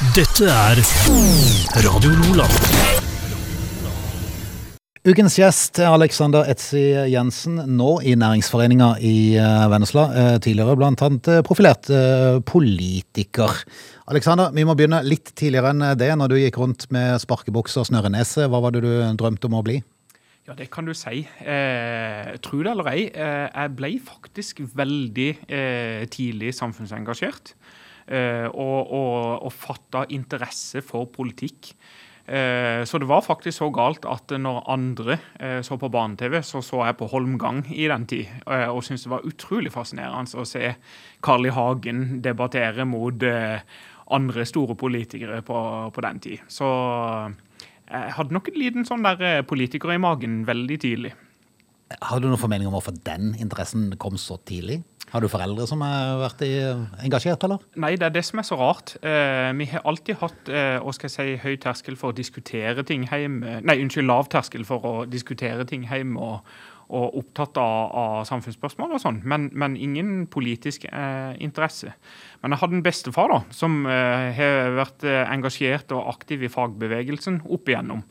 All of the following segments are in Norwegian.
Dette er Radio Lola. Ukens gjest er Alexander Etsi Jensen, nå i Næringsforeninga i eh, Vennesla. Eh, Tidligere blant annet eh, profilert politiker. Alexander, vi må begynne litt tidligere enn det. Når du gikk rundt med sparkebukse og snørrenese, hva var det du drømte om å bli? Ja, det kan du si. Eh, tro det eller ei, eh, jeg ble faktisk veldig eh, tidlig samfunnsengasjert. Eh, og, og, og fatta interesse for politikk. Eh, så det var faktisk så galt at når andre eh, så på barne-TV, så så jeg på Holmgang i den tid. eh, Og syntes det var utrolig fascinerende å se Carl I. Hagen debattere mot eh, andre store politikere på, på den tid. Så jeg hadde nok en liten sånn der eh, politiker i magen veldig tidlig. Har du noen formening om hvorfor den interessen kom så tidlig? Har du foreldre som har vært engasjert, eller? Nei, det er det som er så rart. Eh, vi har alltid hatt eh, hva skal jeg si, høy terskel for å diskutere ting hjemme. Nei, unnskyld, lav terskel for å diskutere ting hjemme og, og opptatt av, av samfunnsspørsmål og sånn, men, men, ingen politisk eh, interesse. Men jeg hadde en bestefar da, som eh, har vært eh, engasjert og aktiv i fagbevegelsen opp igjennom.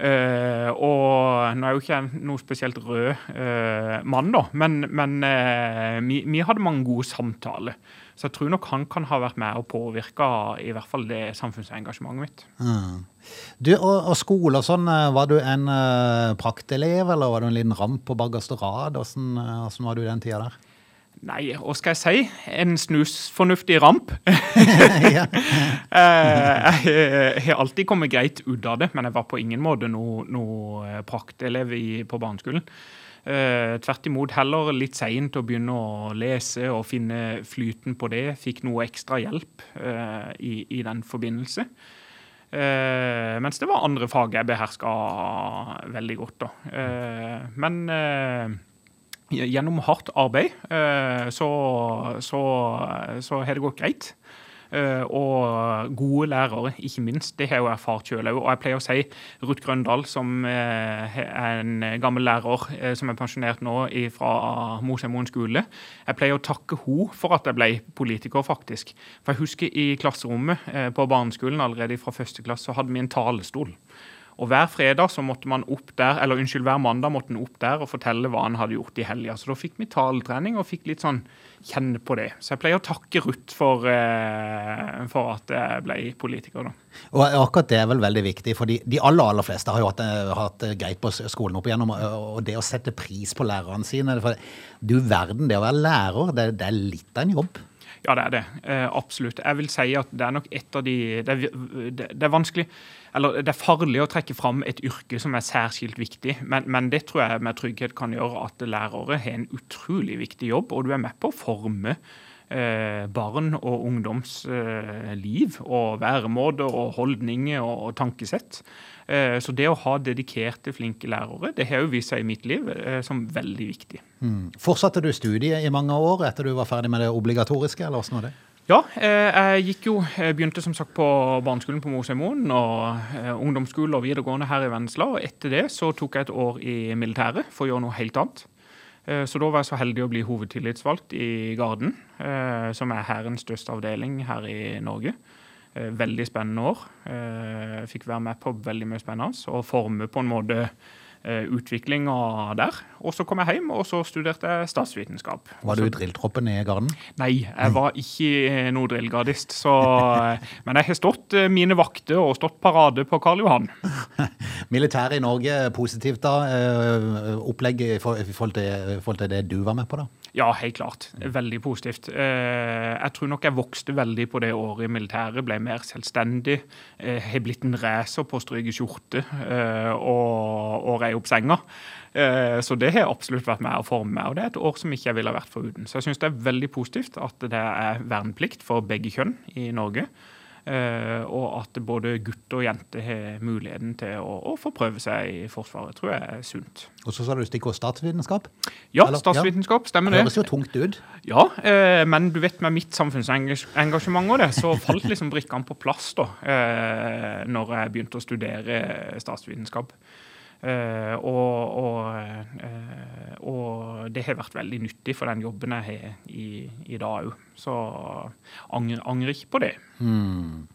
Uh, og nå er jo ikke jeg noe spesielt rød uh, mann, da, men, men uh, vi, vi, hadde mange gode samtaler. Så jeg tror nok han kan ha vært med og påvirka i hvert fall det samfunnsengasjementet mitt. Mm. Du, og, og, skole og sånn, var du en praktelev, eller var du en liten ramp på bakerste rad? Hvordan var du i den tida der? Nei, hva skal jeg si? En snusfornuftig ramp. Eh, jeg har alltid kommet greit ut av det, men jeg var på ingen måte noen noe praktelev i, på barneskolen. Uh, tvert imot heller litt seint å begynne å lese og finne flyten på det. Fikk noe ekstra hjelp uh, i, i, den forbindelse. Uh, mens det var andre fag jeg beherska veldig godt. da. men gjennom hardt arbeid så, så, så har det gått greit. Uh, og gode lærere, ikke minst. Det har jeg jo erfart sjøl òg. Og jeg pleier å si Ruth Grøndal, som uh, er en gammel lærer som er pensjonert nå fra Mosheimoen skole. Jeg pleier å takke henne for at jeg ble politiker, faktisk. For jeg husker i klasserommet på barneskolen allerede fra første klasse så hadde vi en talestol. Og Hver fredag så måtte man opp der, eller unnskyld, hver mandag måtte han opp der og fortelle hva han hadde gjort i helga. Så da fikk vi taletrening og fikk litt sånn kjenne på det. Så jeg pleier å takke Ruth for, eh, for at jeg ble politiker. da. Og akkurat det er vel veldig viktig, for de, aller aller fleste har jo hatt, hatt greit på skolen opp igjennom. Og det å sette pris på lærerne sine for Du verden, det å være lærer, det, det er litt av en jobb. Ja, det er det. Eh, absolutt. Jeg vil si at det er nok et av de Det det er vanskelig eller Det er farlig å trekke fram et yrke som er særskilt viktig, men, men, det tror jeg med trygghet kan gjøre at lærere har en utrolig viktig jobb, og du er med på å forme eh, barn og ungdoms eh, liv og væremåte og holdninger og, og tankesett. Eh, så det å ha dedikerte, flinke lærere, det har jo vist seg i mitt liv eh, som veldig viktig. Mm. Fortsatte du studiet i mange år etter du var ferdig med det obligatoriske, eller åssen var det? Ja, eh, jeg gikk jo, jeg begynte som sagt på barneskolen på Mosheimoen og ungdomsskole og videregående her i Vennesla. og Etter det så tok jeg et år i militæret for å gjøre noe helt annet. Så da var jeg så heldig å bli hovedtillitsvalgt i Garden, som er Hærens største avdeling her i Norge. Veldig spennende år. Fikk være med på veldig mye spennende og forme på en måte Eh, utviklinga der. Og så kom jeg hjem og så studerte jeg statsvitenskap. Var du i drilltroppen i Garden? Nei, jeg var ikke noe drillgardist. Så, eh, men jeg har stått eh, mine vakter og stått parade på Karl Johan. Militæret i Norge, positivt da? Opplegg i forhold til det du var med på, da? Ja, helt klart. Veldig positivt. Jeg tror nok jeg vokste veldig på det året i militæret. Ble mer selvstendig. Har blitt en racer på å stryke skjorte og, og rei opp senga. Så det har absolutt vært med å forme meg, og det er et år som ikke jeg ville vært foruten. Så jeg syns det er veldig positivt at det er verneplikt for begge kjønn i Norge. Uh, og at både gutt og jente har muligheten til å, å, få prøve seg i Forsvaret, tror jeg er sunt. Og så sa du stikkord statsvitenskap? Ja, Eller? statsvitenskap, stemmer det. Det høres jo tungt ut. Ja, uh, men du vet med mitt samfunnsengasjement og det, så falt liksom brikkene på plass da uh, når jeg begynte å studere statsvitenskap. Uh, og, og, uh, og, det har vært veldig nyttig for den jobben jeg har i, i dag òg. Så angrer, angrer, ikke på det. Hmm.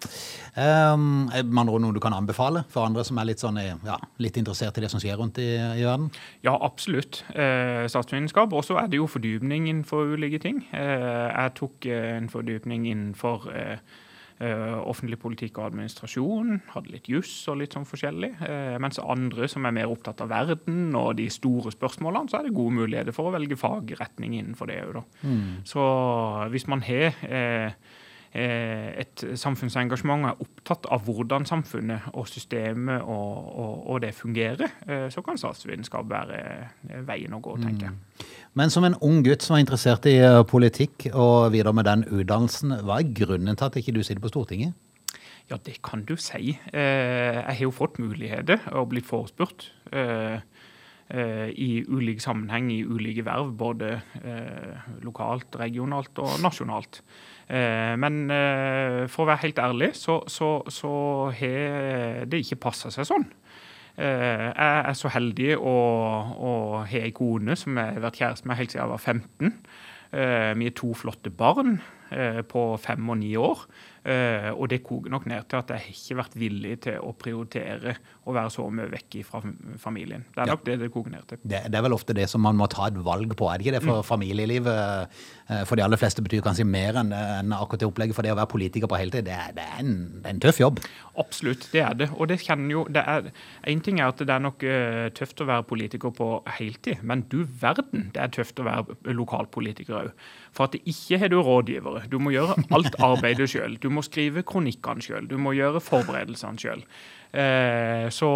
Um, man noe du kan anbefale for andre som er litt, sånn, ja, litt interessert i det som skjer rundt i, i verden? Ja, absolutt. Eh, statsvitenskap. Og så er det jo fordypning innenfor ulike ting. Eh, jeg tok eh, en fordypning innenfor eh, eh, offentlig politikk og administrasjon. Hadde litt juss og litt sånn forskjellig. Eh, mens andre som er mer opptatt av verden og de store spørsmålene, så er det gode muligheter for å velge fagretning innenfor det òg, da. Mm. Så hvis man har eh, eh, et samfunnsengasjement og er opptatt av hvordan samfunnet og systemet og, og, og det fungerer, eh, så kan statsvitenskap være eh, veien å gå, tenker jeg. Men som en ung gutt som er interessert i eh, politikk og videre med den utdannelsen, hva er grunnen til at ikke du sitter på Stortinget? Ja, det kan du si. Eh, jeg har jo fått muligheter og blitt forespurt. eh, I ulike sammenheng, i ulike verv, både lokalt, regionalt og nasjonalt. Men for å være helt ærlig, så, så, så har det ikke passa seg sånn. Eh, jeg er så heldig å, å ha ei kone som jeg har vært kjæreste med helt siden jeg var 15. Eh, vi er to flotte barn eh, på fem og ni år. Og det koker nok ned til at jeg ikke har vært villig til å prioritere å være så mye vekk fra familien. Det er Ja. nok det det koker ned til. Det, det er vel ofte det som man må ta et valg på, er det ikke det? For familielivet, eh, for de aller fleste betyr kanskje mer enn akkurat det opplegget. For det å være politiker på heltid, det, det, er en, det er en tøff jobb. Absolutt, det er det. Og det kjenner jo det er, En ting er at det er nok eh, tøft å være politiker på heltid, men du verden, det er tøft å være lokalpolitiker òg. For at ikke har du rådgivere. Du må gjøre alt arbeidet sjøl. Du må skrive kronikkene sjøl. Du må gjøre forberedelsene sjøl. Eh, så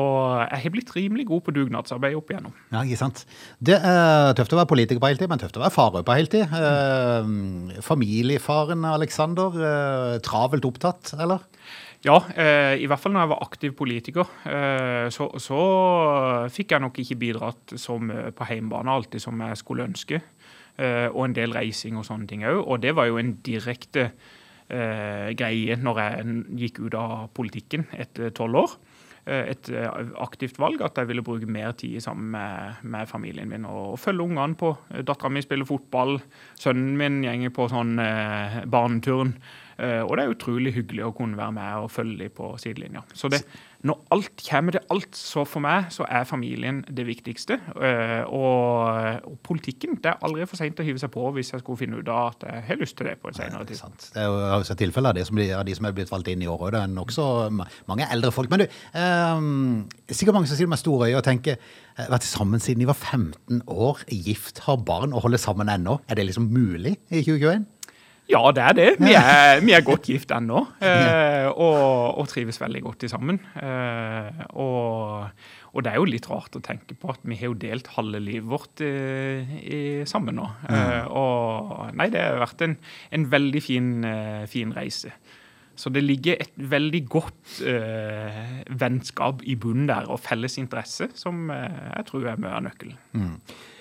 jeg har blitt rimelig god på dugnadsarbeid opp igjennom. Ja, ikke sant? Det er tøft å være politiker på heltid, men tøft å være far på heltid. Mm. familiefaren Alexander, eh, travelt opptatt, eller? Ja, i hvert fall når jeg var aktiv politiker, så, så fikk jeg nok ikke bidratt som på hjemmebane alltid som jeg skulle ønske. Og en del reising og sånne ting òg. Og det var jo en direkte eh, greie når jeg gikk ut av politikken etter tolv år. Eh, Et eh, aktivt valg at jeg ville bruke mer tid sammen med, med familien min og, og følge ungene på. Dattera mi spiller fotball, sønnen min gjenger på sånn eh, barneturn. Eh, og det er utrolig hyggelig å kunne være med og følge dem på sidelinja. Så det, når alt kommer til alt, så for meg så er familien det viktigste. Eh, og, og politikken Det er aldri for seint å hive seg på hvis jeg skulle finne ut av at jeg har lyst til det på et senere Det er tid. sant. Det er jo jeg har tilfeller av de som, de som er blitt valgt inn i år, og det er nokså mange eldre folk. Men du, um, sikkert mange som sitter med store øyne og tenker vært sammen siden de var 15 år, gift, har barn og holder sammen ennå. Er det liksom mulig i 2021? Ja, det er det. Vi er, vi er godt gift ennå. Eh, og, og trives veldig godt sammen. Eh, og, og det er jo litt rart å tenke på at vi har jo delt halve livet vårt eh, i, sammen nå. Eh, og nei, det har vært en, en veldig fin, eh, fin reise. Så det ligger et veldig godt eh, vennskap i bunnen der, og felles interesse, som jeg tror er mye av nøkkelen.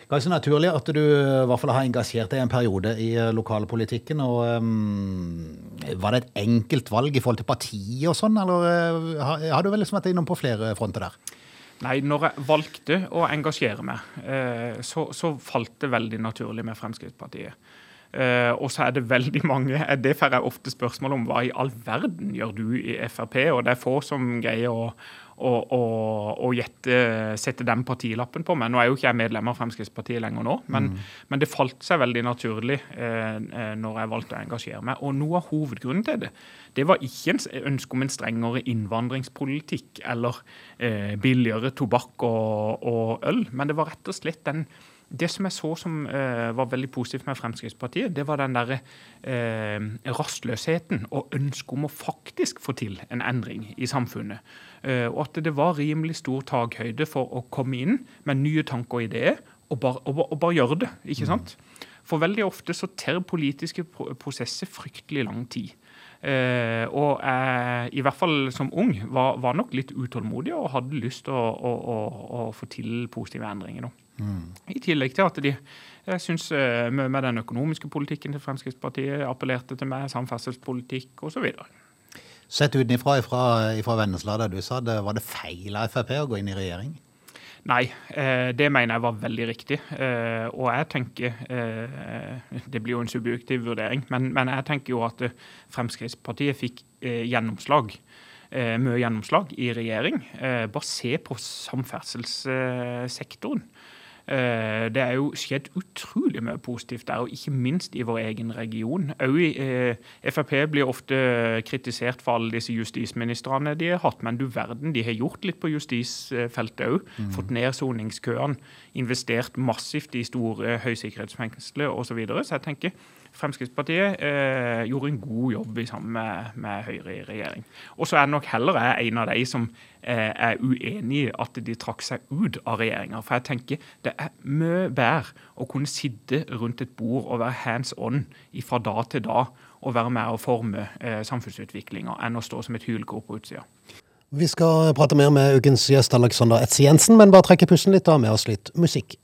Ganske naturlig at du i hvert fall har engasjert deg en periode i eh, lokalpolitikken. og um, Var det et enkelt valg i forhold til partiet og sånn, eller uh, har, du vel liksom vært innom på flere fronter der? Nei, når jeg valgte å engasjere meg, eh, så, så falt det veldig naturlig med Fremskrittspartiet. Uh, og så er det veldig mange Det får jeg ofte spørsmål om. Hva i all verden gjør du i Frp? Og det er få som greier å, å, å, å gjette, sette den partilappen på meg. Nå er jo ikke jeg medlem av Fremskrittspartiet lenger nå, men, men det falt seg veldig naturlig eh, eh, når jeg valgte å engasjere meg. Og noe av hovedgrunnen til det, det var ikke en ønske om en strengere innvandringspolitikk eller eh, billigere tobakk og, og øl, men det var rett og slett den det som jeg så som eh, var veldig positivt med Fremskrittspartiet, det var den derre eh, rastløsheten og ønsket om å faktisk få til en endring i samfunnet. Eh, og at det var rimelig stor takhøyde for å komme inn med nye tanker og ideer, og bare, og, og bare gjøre det. ikke sant? For veldig ofte så tar politiske prosesser fryktelig lang tid. Eh, og jeg, i hvert fall som ung, var, var nok litt utålmodig og hadde lyst til å, å, å, å få til positive endringer. Nå. I tillegg til at de jeg synes, eh, med, den økonomiske politikken til Fremskrittspartiet appellerte til meg, samferdselspolitikk osv. Sett utenfra fra, fra Vennesla der du sa det, var det feil av Frp å gå inn i regjering? Nei, eh, det mener jeg var veldig riktig. Eh, og jeg tenker Det blir jo en subjektiv vurdering, men, men jeg tenker jo at Fremskrittspartiet fikk gjennomslag mye gjennomslag i regjering. Bare se på samferdselssektoren. Eh, det er jo skjedd utrolig mye positivt der, og ikke minst i vår egen region. Også Frp blir ofte kritisert for alle disse justisministrene de har hatt, men du verden, de har gjort litt på justisfeltet òg. Mm. Fått ned soningskøene, investert massivt i store høysikkerhetsfengsler osv. Så, videre. så jeg tenker Fremskrittspartiet eh, gjorde en god jobb sammen med, med Høyre i regjering. Og så er det nok heller jeg en av de som eh, er uenig i at de trakk seg ut av regjeringa. For jeg tenker det er mye bedre å kunne sitte rundt et bord og være hands on fra dag til dag og være med å forme eh, samfunnsutviklinga, enn å stå som et hylgrop på utsida. Vi skal prate mer med ukens gjest Alexander Etz Jensen, men bare trekke pusten litt og med oss litt musikk.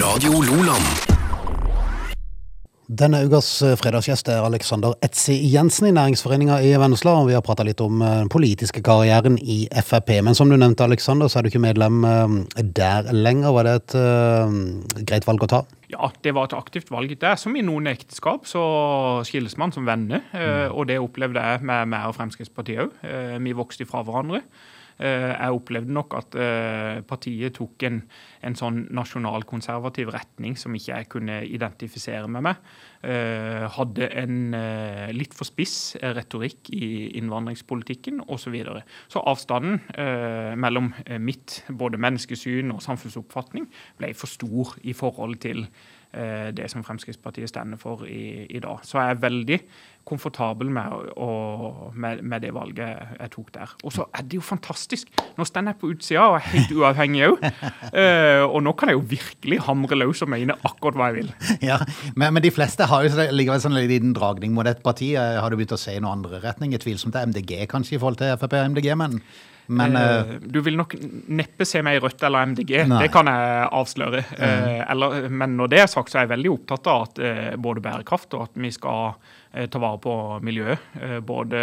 Radio Loland. Denne ukas eh, fredagsgjest er Alexander Etzi Jensen i Næringsforeninga i Vennesla. og Vi har prata litt om den eh, politiske karrieren i Frp. Men som du nevnte, Alexander, så er du ikke medlem eh, der lenger. Var det et uh, greit valg å ta? Ja, det var et aktivt valg. Det er som i noen ekteskap, så skilles man som venner. Mm. Og det opplevde jeg med meg og Fremskrittspartiet òg. Vi vokste fra hverandre. Eh, jeg opplevde nok at eh, partiet tok en, en sånn nasjonalkonservativ retning som ikke jeg kunne identifisere med meg. Eh, hadde en litt for spiss retorikk i innvandringspolitikken osv. Så, videre. så avstanden mellom mitt både menneskesyn og samfunnsoppfatning ble for stor i forhold til det som Fremskrittspartiet stender for i, i dag. Så jeg er veldig komfortabel med, å, med, med, det valget jeg tok der. Og så er det jo fantastisk. Nå står jeg på utsida og er helt uavhengig òg. Uh, eh, og nå kan jeg jo virkelig hamre løs og mene akkurat hva jeg vil. Ja, men, men de fleste har jo likevel sånn en liten dragning mot et parti. Eh, har du begynt å se i noen andre retninger? Tvilsomt er MDG kanskje i forhold til Frp og MDG, men men, uh, du vil nok neppe se meg i Rødt eller MDG, nei. det kan jeg avsløre. Uh, eller, men når det er sagt, så er jeg veldig opptatt av at uh, både bærekraft og at vi skal ta vare på miljøet. både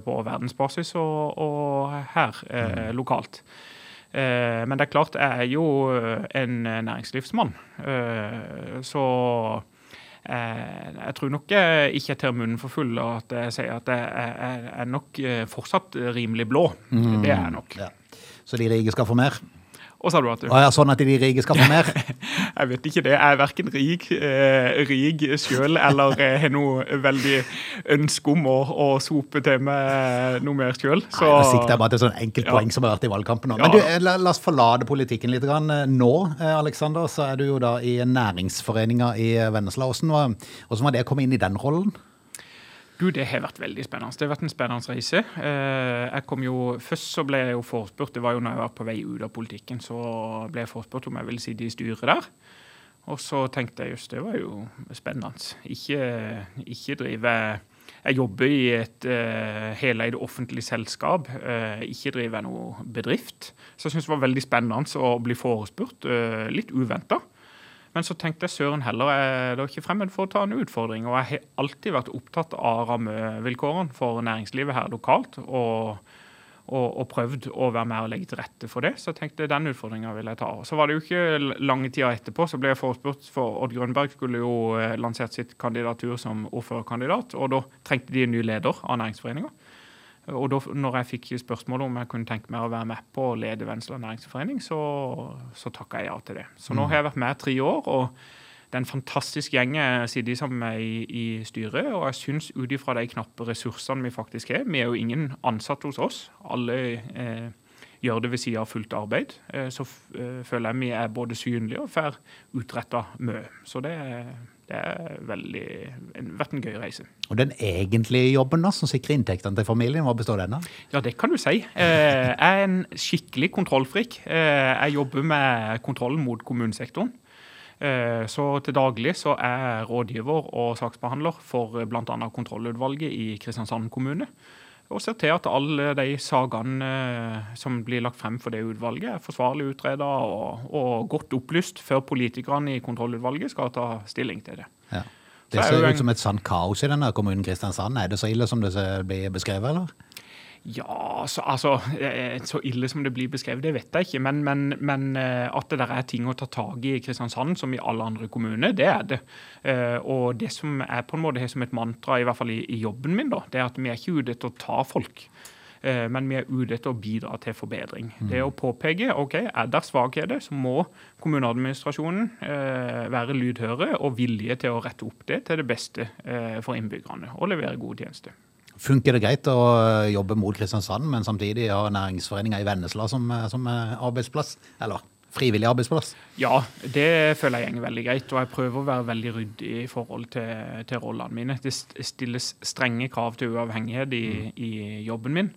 på verdensbasis og, og her mm. lokalt. men det er klart, jeg er jo en næringslivsmann. så jeg tror nok jeg ikke jeg tar munnen for full av at jeg sier at jeg er nok eh, fortsatt rimelig blå. Mm. Det er jeg nok. Ja. Så de rike skal få mer? Og Salvator. Å ja, sånn at de rike skal få mer? jeg vet ikke det. Jeg er verken rik, eh, rik sjøl eller eh, har noe veldig ønske om å, å, sope til meg noe mer sjøl. Så Nå sikter jeg bare til sånn enkeltpoeng ja. som har vært i valgkampen nå. Men du, eh, la, la, oss forlate politikken litt. Grann. Nå, eh, Alexander, så er du jo da i næringsforeninga i Vennesla. Hvordan var, hvordan var det å komme inn i den rollen? Du, Det har vært veldig spennende. Det har vært en spennende reise. Eh, jeg kom jo, Først så ble jeg jo forespurt, det var jo når jeg var på vei ut av politikken, så ble jeg forespurt om jeg ville sitte i styret der. Og så tenkte jeg just det var jo spennende. Ikke, ikke drive Jeg jobber i et uh, heleid offentlig selskap. Uh, ikke drive noe bedrift. Så jeg syntes det var veldig spennende å bli forespurt. Uh, litt uventa. Men så tenkte jeg søren heller, er det ikke fremmed for å ta en utfordring. Og jeg har alltid vært opptatt av rammevilkårene for næringslivet her lokalt. og og, og, prøvd å være med og legge til rette for det. Så jeg tenkte den utfordringa vil jeg ta. Så var det jo ikke lange tida etterpå så ble jeg forespurt, for Odd Grønberg skulle jo eh, lansert sitt kandidatur som ordførerkandidat. Og da trengte de en ny leder av næringsforeninga. Og da når jeg fikk spørsmål om jeg kunne tenke meg å være med på å lede Vennesla næringsforening, så, så takka jeg ja til det. Så nå mm. har jeg vært med tre år. og det er en fantastisk gjeng jeg sitter sammen med i, i styret. Og jeg syns ut ifra de knappe ressursene vi faktisk har Vi er jo ingen ansatte hos oss. Alle eh, gjør det ved siden av fullt arbeid. Eh, så eh, føler jeg vi er både synlige og får utretta mye. Så det er det har vært en gøy reise. Og den egentlige jobben da, som sikrer inntektene til familien, hva består den av? Ja, det kan du si. Eh, jeg er en skikkelig kontrollfrik. Eh, jeg jobber med kontrollen mot kommunesektoren. Eh, så til daglig så er jeg rådgiver og saksbehandler for bl.a. kontrollutvalget i Kristiansand kommune og ser til at alle de sakene eh, som blir lagt frem for det utvalget, er forsvarlig utreda og, og, godt opplyst før politikerne i kontrollutvalget skal ta stilling til det. Ja. Det ser ut som et sant kaos i denne kommunen Kristiansand. Er det så ille som det blir beskrevet, eller? Ja, så, altså eh, Så ille som det blir beskrevet, det vet jeg ikke. Men, men, men eh, at det der er ting å ta tak i i Kristiansand, som i alle andre kommuner, det er det. Eh, og det som er på en måte som et mantra, i hvert fall i, i jobben min, da, det er at vi er ikke ute etter å ta folk. Eh, men vi er ute etter å bidra til forbedring. Mm. Det å påpeke ok, er der svakheter, så må kommuneadministrasjonen eh, være lydhøre og villige til å rette opp det til det beste eh, for innbyggerne og levere gode tjenester. Funker det greit å jobbe mot Kristiansand, men samtidig ha næringsforeninga i Vennesla som, som arbeidsplass? Eller frivillig arbeidsplass? Ja, det føler jeg går veldig greit. Og jeg prøver å være veldig ryddig i forhold til, til rollene mine. Det stilles strenge krav til uavhengighet i, mm. i jobben min.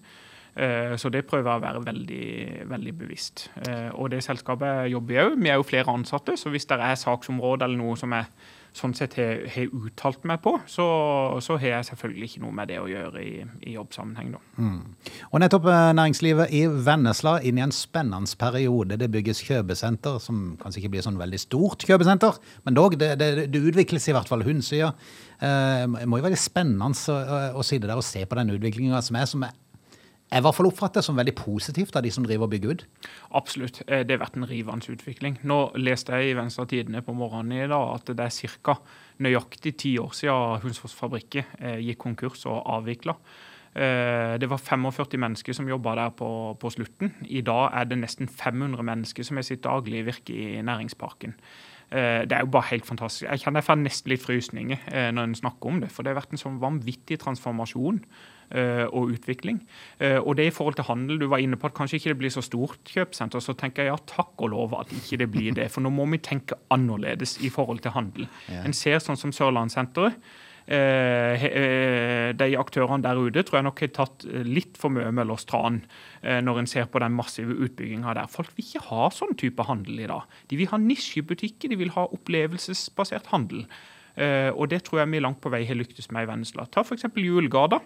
Eh, så det prøver jeg å være veldig, veldig bevisst. Eh, og det selskapet jobber jeg òg, vi er jo flere ansatte, så hvis det er saksområder eller noe som jeg sånn sett har, har uttalt meg på, så, så, har jeg selvfølgelig ikke noe med det å gjøre i, i jobbsammenheng. Da. Mm. Og nettopp eh, næringslivet i Vennesla inn i en spennende periode. Det bygges kjøpesenter, som kanskje ikke blir sånn veldig stort kjøpesenter, men dog, det, det, det utvikles i hvert fall. Hundsida. Det må jo være spennende å, å sitte der og se på den utviklinga som er, som er er i hvert fall oppfattet som veldig positivt av de som driver og bygger ut? Absolutt. Eh, det har vært en rivende utvikling. Nå leste jeg i Venstre Tidende på morgenen i dag at det er ca. nøyaktig ti år siden Hunsfors Fabrikke eh, gikk konkurs og avvikla. Eh, det var 45 mennesker som jobba der på, på, slutten. I dag er det nesten 500 mennesker som er sitt daglige virke i næringsparken. Det er jo bare helt fantastisk. Jeg kjenner jeg får nesten litt frysninger når en snakker om det. For det har vært en sånn vanvittig transformasjon og utvikling. Eh, og det i forhold til handel, du var inne på at kanskje ikke det blir så stort kjøpesenter, så tenker jeg ja, takk og lov at ikke det blir det. For nå må vi tenke annerledes i forhold til handel. Ja. En ser sånn som Sørlandssenteret. Eh, de aktørene der ute tror jeg nok har tatt litt for mye Møllers tran når en ser på den massive utbygginga der. Folk vil ikke ha sånn type handel i dag. De vil ha nisjebutikker, de vil ha opplevelsesbasert handel. Og det tror jeg vi langt på vei har lyktes med i Vennesla. Ta f.eks. Julegata.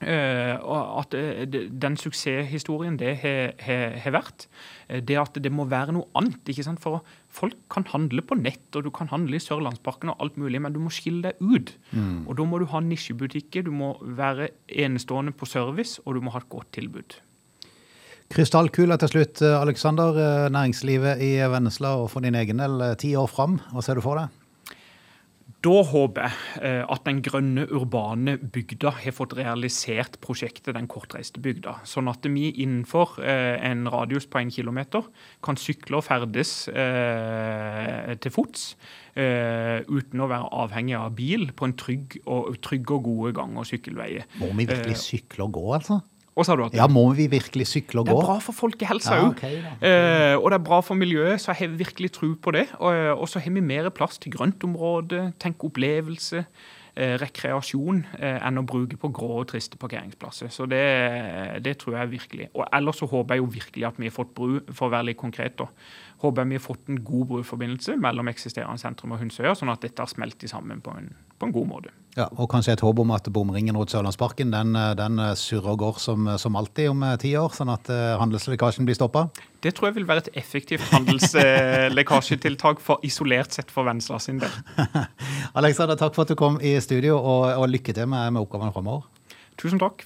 Uh, at uh, den suksesshistorien det har vært, uh, det at det må være noe annet. ikke sant? For folk kan handle på nett, og du kan handle i Sørlandsparken og alt mulig, men du må skille deg ut. Mm. Og da må du ha nisjebutikker, du må være enestående på service, og du må ha et godt tilbud. Krystallkula til slutt, Aleksander. Næringslivet i Vennesla og for din egen del ti år fram. Hva ser du for deg? Da håper jeg eh, at den grønne, urbane bygda har fått realisert prosjektet Den kortreiste bygda. Sånn at vi innenfor eh, en radius på en kilometer kan sykle og ferdes eh, til fots. uten å være avhengig av bil på en trygg og, trygg og gode gang- og sykkelveier. Må vi virkelig sykle og gå, altså? Og sa du at ja, Må vi virkelig sykle og gå? Det er bra for folkehelsa òg. Ja, okay, eh, og det er bra for miljøet, så jeg har virkelig tro på det. Og, og så har vi mer plass til grøntområde, tenk opplevelse. Eh, rekreasjon eh, enn å bruke på grå og triste parkeringsplasser. Så det, det, tror jeg virkelig. Og ellers så håper jeg jo virkelig at vi har fått bru, for å være litt konkret, da. Håper vi har fått en god bruforbindelse mellom eksisterende sentrum og Hundsøya, sånn at dette har smeltet sammen på en, på en god måte. Ja, og kanskje et håp om at bomringen rundt Sørlandsparken den, den surrer og går som, som, alltid om ti år, sånn at handelslekkasjen blir stoppa? Det tror jeg vil være et effektivt handelslekkasjetiltak isolert sett for Venstre sin del. Alexander, takk for at du kom i studio, og, og lykke til med, med oppgavene framover. Tusen takk.